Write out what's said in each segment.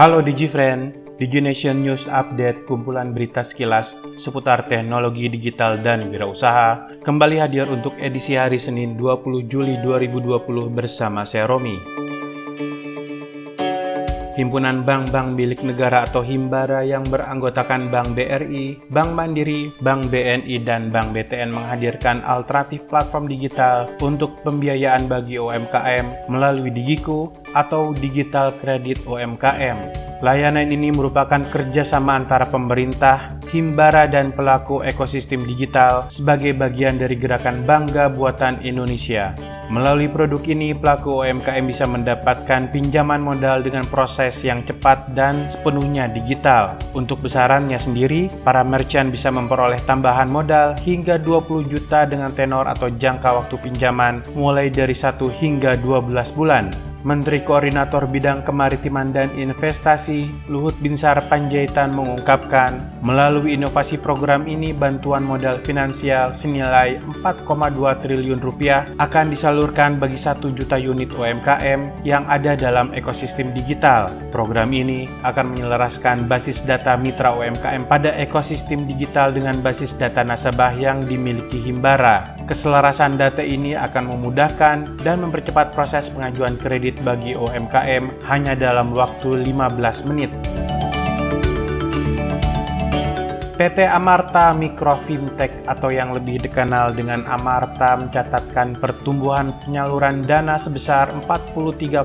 Halo DigiFriend, DigiNation News Update kumpulan berita sekilas seputar teknologi digital dan wirausaha kembali hadir untuk edisi hari Senin 20 Juli 2020 bersama saya Romi. Himpunan Bank-Bank Milik Negara atau Himbara yang beranggotakan Bank BRI, Bank Mandiri, Bank BNI, dan Bank BTN menghadirkan alternatif platform digital untuk pembiayaan bagi UMKM melalui Digiku atau Digital Credit UMKM. Layanan ini merupakan kerjasama antara pemerintah, Himbara, dan pelaku ekosistem digital sebagai bagian dari gerakan Bangga Buatan Indonesia. Melalui produk ini, pelaku UMKM bisa mendapatkan pinjaman modal dengan proses yang cepat dan sepenuhnya digital. Untuk besarannya sendiri, para merchant bisa memperoleh tambahan modal hingga 20 juta dengan tenor atau jangka waktu pinjaman mulai dari 1 hingga 12 bulan. Menteri Koordinator Bidang Kemaritiman dan Investasi Luhut Binsar Panjaitan mengungkapkan, melalui inovasi program ini bantuan modal finansial senilai 4,2 triliun rupiah akan disalurkan bagi 1 juta unit UMKM yang ada dalam ekosistem digital. Program ini akan menyelaraskan basis data mitra UMKM pada ekosistem digital dengan basis data nasabah yang dimiliki Himbara. Keselarasan data ini akan memudahkan dan mempercepat proses pengajuan kredit bagi UMKM hanya dalam waktu 15 menit. PT Amarta Mikro Fintech atau yang lebih dikenal dengan Amarta mencatatkan pertumbuhan penyaluran dana sebesar 43,87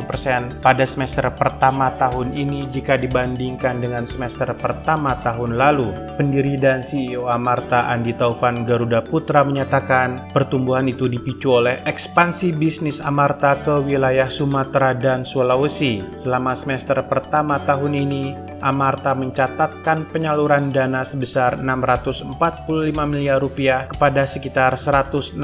persen pada semester pertama tahun ini jika dibandingkan dengan semester pertama tahun lalu. Pendiri dan CEO Amarta Andi Taufan Garuda Putra menyatakan pertumbuhan itu dipicu oleh ekspansi bisnis Amarta ke wilayah Sumatera dan Sulawesi. Selama semester pertama tahun ini, Amarta mencatatkan penyaluran dana sebesar 645 miliar rupiah kepada sekitar 168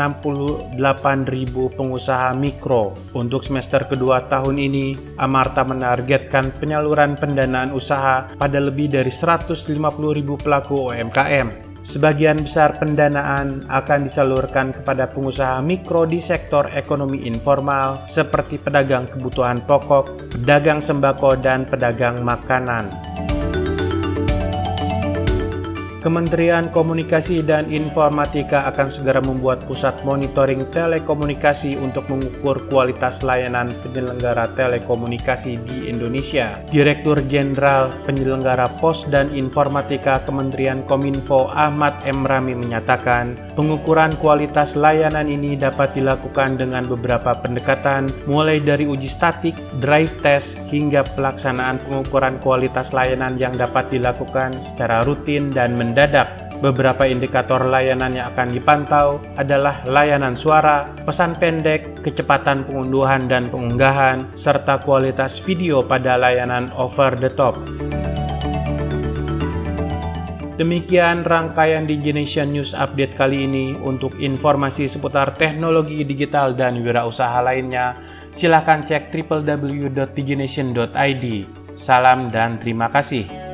ribu pengusaha mikro. Untuk semester kedua tahun ini, Amarta menargetkan penyaluran pendanaan usaha pada lebih dari 150 ribu pelaku UMKM. Sebagian besar pendanaan akan disalurkan kepada pengusaha mikro di sektor ekonomi informal seperti pedagang kebutuhan pokok, pedagang sembako, dan pedagang makanan. Kementerian Komunikasi dan Informatika akan segera membuat pusat monitoring telekomunikasi untuk mengukur kualitas layanan penyelenggara telekomunikasi di Indonesia. Direktur Jenderal Penyelenggara Pos dan Informatika Kementerian Kominfo Ahmad Emrami menyatakan, pengukuran kualitas layanan ini dapat dilakukan dengan beberapa pendekatan, mulai dari uji statik, drive test, hingga pelaksanaan pengukuran kualitas layanan yang dapat dilakukan secara rutin dan mendadak. Beberapa indikator layanan yang akan dipantau adalah layanan suara, pesan pendek, kecepatan pengunduhan dan pengunggahan, serta kualitas video pada layanan over the top. Demikian rangkaian DigiNation News Update kali ini. Untuk informasi seputar teknologi digital dan wirausaha lainnya, silakan cek www.digination.id. Salam dan terima kasih.